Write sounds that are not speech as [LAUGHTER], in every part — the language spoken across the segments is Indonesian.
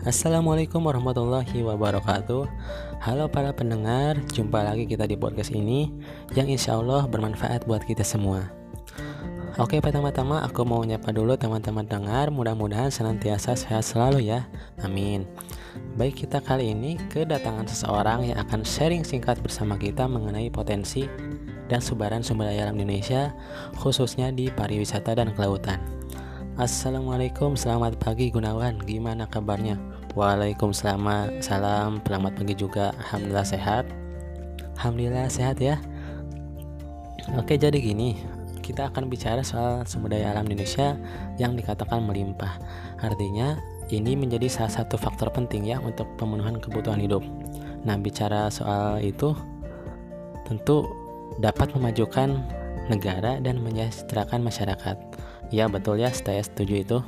Assalamualaikum warahmatullahi wabarakatuh Halo para pendengar, jumpa lagi kita di podcast ini Yang insya Allah bermanfaat buat kita semua Oke pertama-tama aku mau nyapa dulu teman-teman dengar Mudah-mudahan senantiasa sehat selalu ya Amin Baik kita kali ini kedatangan seseorang yang akan sharing singkat bersama kita mengenai potensi dan subaran sumber daya alam Indonesia khususnya di pariwisata dan kelautan. Assalamualaikum, selamat pagi Gunawan. Gimana kabarnya? Waalaikumsalam, salam, selamat pagi juga. Alhamdulillah sehat. Alhamdulillah sehat ya. Oke, jadi gini, kita akan bicara soal sumber daya alam Indonesia yang dikatakan melimpah. Artinya, ini menjadi salah satu faktor penting ya untuk pemenuhan kebutuhan hidup. Nah, bicara soal itu tentu dapat memajukan negara dan menyejahterakan masyarakat. Ya betul ya, saya setuju itu.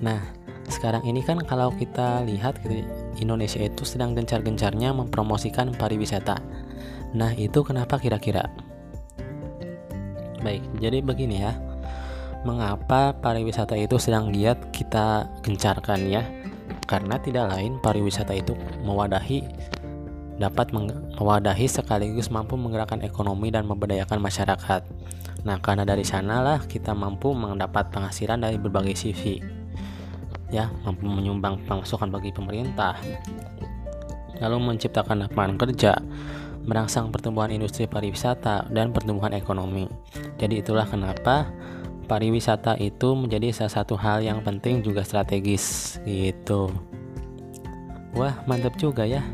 Nah, sekarang ini kan kalau kita lihat gitu, Indonesia itu sedang gencar-gencarnya mempromosikan pariwisata. Nah, itu kenapa kira-kira? Baik, jadi begini ya. Mengapa pariwisata itu sedang giat kita gencarkan ya? Karena tidak lain pariwisata itu mewadahi dapat mewadahi sekaligus mampu menggerakkan ekonomi dan memberdayakan masyarakat. Nah, karena dari sanalah kita mampu mendapat penghasilan dari berbagai sisi. Ya, mampu menyumbang pemasukan bagi pemerintah. Lalu menciptakan lapangan kerja, merangsang pertumbuhan industri pariwisata dan pertumbuhan ekonomi. Jadi itulah kenapa pariwisata itu menjadi salah satu hal yang penting juga strategis gitu. Wah, mantap juga ya.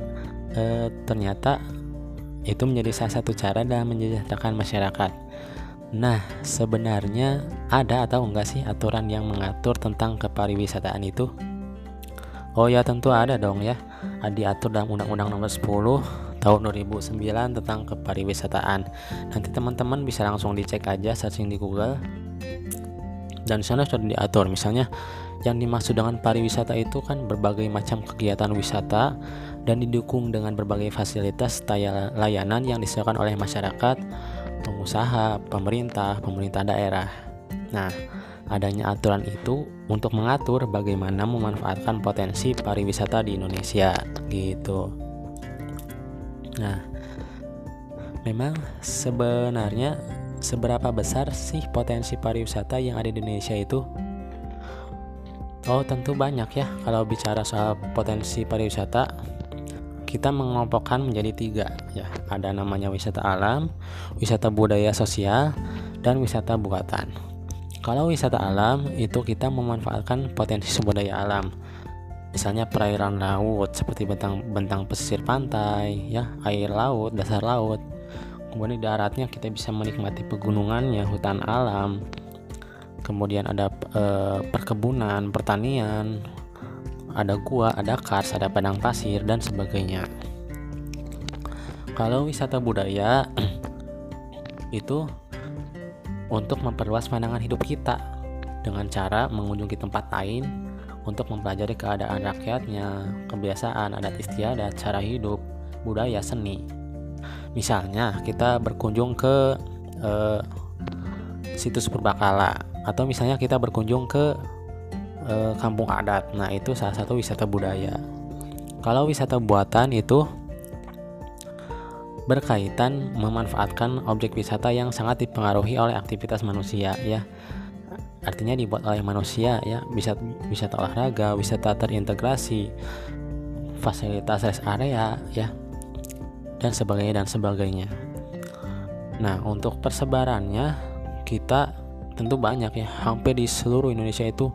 E, ternyata itu menjadi salah satu cara dalam menyejahterakan masyarakat Nah, sebenarnya ada atau enggak sih aturan yang mengatur tentang kepariwisataan itu? Oh ya, tentu ada dong ya. Diatur dalam Undang-Undang Nomor 10 tahun 2009 tentang kepariwisataan. Nanti teman-teman bisa langsung dicek aja searching di Google. Dan sana sudah diatur misalnya yang dimaksud dengan pariwisata itu kan berbagai macam kegiatan wisata dan didukung dengan berbagai fasilitas layanan yang disediakan oleh masyarakat pengusaha, pemerintah, pemerintah daerah. Nah, adanya aturan itu untuk mengatur bagaimana memanfaatkan potensi pariwisata di Indonesia gitu. Nah, memang sebenarnya seberapa besar sih potensi pariwisata yang ada di Indonesia itu? Oh, tentu banyak ya. Kalau bicara soal potensi pariwisata, kita mengelompokkan menjadi tiga ya. Ada namanya wisata alam wisata budaya sosial dan wisata buatan. Kalau wisata alam itu kita memanfaatkan potensi sumber daya alam. Misalnya perairan laut seperti bentang bentang pesisir pantai ya air laut dasar laut. Kemudian di daratnya kita bisa menikmati pegunungannya hutan alam. Kemudian ada e, perkebunan pertanian ada gua, ada kars, ada padang pasir dan sebagainya. Kalau wisata budaya [CLEARS THROAT] itu untuk memperluas pandangan hidup kita dengan cara mengunjungi tempat lain untuk mempelajari keadaan rakyatnya, kebiasaan, adat istiadat, cara hidup, budaya, seni. Misalnya kita berkunjung ke eh, situs purbakala atau misalnya kita berkunjung ke e, kampung adat. Nah, itu salah satu wisata budaya. Kalau wisata buatan itu berkaitan memanfaatkan objek wisata yang sangat dipengaruhi oleh aktivitas manusia ya. Artinya dibuat oleh manusia ya, bisa wisata olahraga, wisata terintegrasi, fasilitas rest area ya dan sebagainya dan sebagainya. Nah, untuk persebarannya kita tentu banyak ya, hampir di seluruh Indonesia itu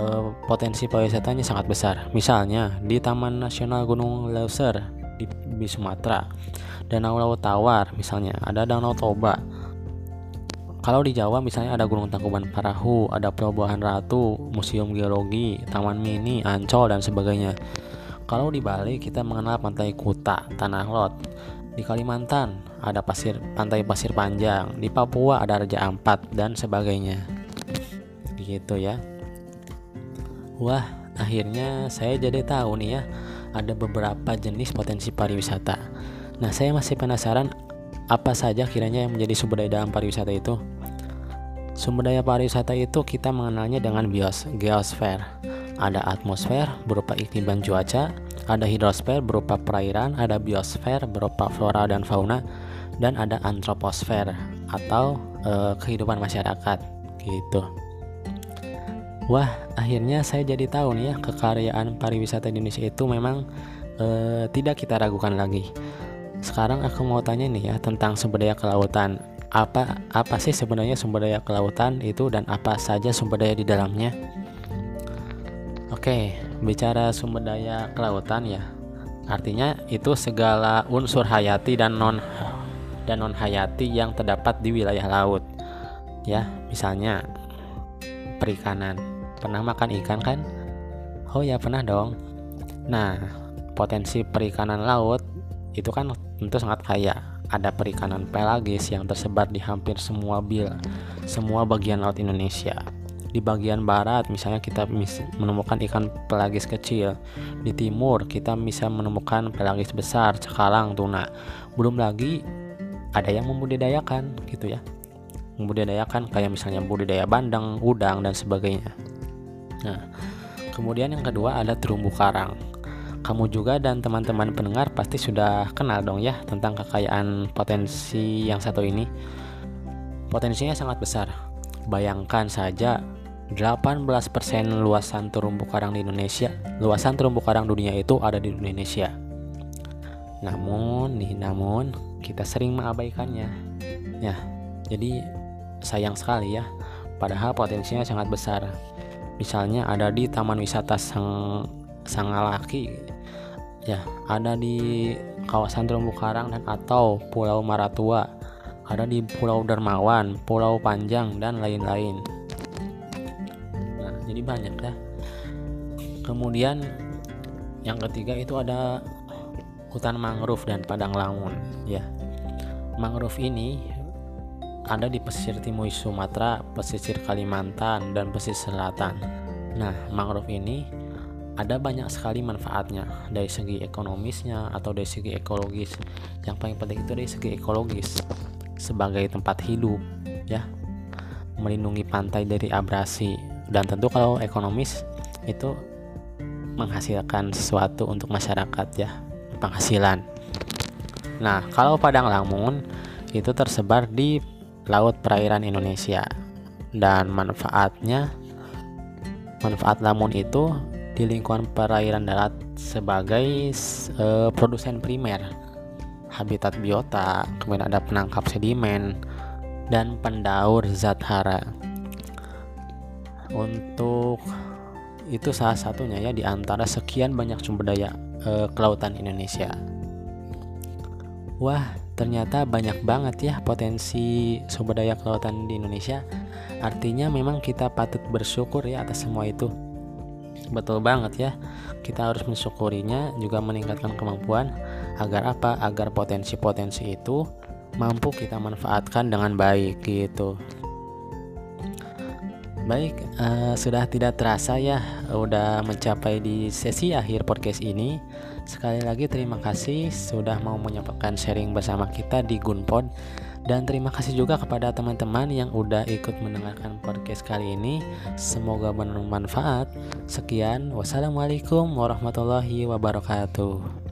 Eh, potensi pariwisatanya sangat besar. Misalnya di Taman Nasional Gunung Leuser di, di Sumatera, Danau Tawar misalnya, ada Danau Toba. Kalau di Jawa misalnya ada Gunung Tangkuban Parahu, ada Pelabuhan Ratu, Museum Geologi, Taman Mini, Ancol dan sebagainya. Kalau di Bali kita mengenal Pantai Kuta, Tanah Lot. Di Kalimantan ada pasir Pantai Pasir Panjang, di Papua ada Raja Ampat dan sebagainya. Gitu ya. Wah, akhirnya saya jadi tahu nih ya, ada beberapa jenis potensi pariwisata. Nah, saya masih penasaran apa saja kiranya yang menjadi sumber daya dalam pariwisata itu. Sumber daya pariwisata itu kita mengenalnya dengan bios, geosfer Ada atmosfer berupa iklim dan cuaca, ada hidrosfer berupa perairan, ada biosfer berupa flora dan fauna, dan ada antroposfer atau e, kehidupan masyarakat gitu. Wah, akhirnya saya jadi tahu nih ya kekaryaan pariwisata Indonesia itu memang e, tidak kita ragukan lagi. Sekarang aku mau tanya nih ya tentang sumber daya kelautan. Apa apa sih sebenarnya sumber daya kelautan itu dan apa saja sumber daya di dalamnya? Oke, bicara sumber daya kelautan ya. Artinya itu segala unsur hayati dan non dan non hayati yang terdapat di wilayah laut. Ya, misalnya perikanan. Pernah makan ikan kan? Oh ya, pernah dong. Nah, potensi perikanan laut itu kan tentu sangat kaya. Ada perikanan pelagis yang tersebar di hampir semua bil, semua bagian laut Indonesia. Di bagian barat misalnya kita menemukan ikan pelagis kecil. Di timur kita bisa menemukan pelagis besar, cakalang, tuna. Belum lagi ada yang membudidayakan gitu ya membudidayakan kayak misalnya budidaya bandeng, udang dan sebagainya. Nah, kemudian yang kedua ada terumbu karang. Kamu juga dan teman-teman pendengar pasti sudah kenal dong ya tentang kekayaan potensi yang satu ini. Potensinya sangat besar. Bayangkan saja 18% luasan terumbu karang di Indonesia, luasan terumbu karang dunia itu ada di Indonesia. Namun nih, namun kita sering mengabaikannya. Ya, jadi sayang sekali ya. Padahal potensinya sangat besar. Misalnya ada di Taman Wisata Sang Sangalaki, ya, ada di kawasan Terumbu Karang dan atau Pulau Maratua, ada di Pulau Dermawan, Pulau Panjang dan lain-lain. Nah, jadi banyak ya. Kemudian yang ketiga itu ada hutan mangrove dan padang lamun ya mangrove ini ada di pesisir timur Sumatera, pesisir Kalimantan, dan pesisir selatan. Nah, mangrove ini ada banyak sekali manfaatnya dari segi ekonomisnya atau dari segi ekologis. Yang paling penting itu dari segi ekologis sebagai tempat hidup, ya, melindungi pantai dari abrasi dan tentu kalau ekonomis itu menghasilkan sesuatu untuk masyarakat ya penghasilan. Nah, kalau padang lamun itu tersebar di laut perairan Indonesia dan manfaatnya manfaat lamun itu di lingkungan perairan darat sebagai uh, produsen primer habitat biota, kemudian ada penangkap sedimen dan pendaur zat hara. Untuk itu salah satunya ya di antara sekian banyak sumber daya uh, kelautan Indonesia. Wah, ternyata banyak banget ya potensi sumber daya kelautan di Indonesia. Artinya memang kita patut bersyukur ya atas semua itu. Betul banget ya. Kita harus mensyukurinya juga meningkatkan kemampuan agar apa? Agar potensi-potensi itu mampu kita manfaatkan dengan baik gitu. Baik, uh, sudah tidak terasa ya, udah mencapai di sesi akhir podcast ini. Sekali lagi terima kasih sudah mau menyampaikan sharing bersama kita di Gunpod dan terima kasih juga kepada teman-teman yang udah ikut mendengarkan podcast kali ini. Semoga bermanfaat. Sekian, wassalamualaikum warahmatullahi wabarakatuh.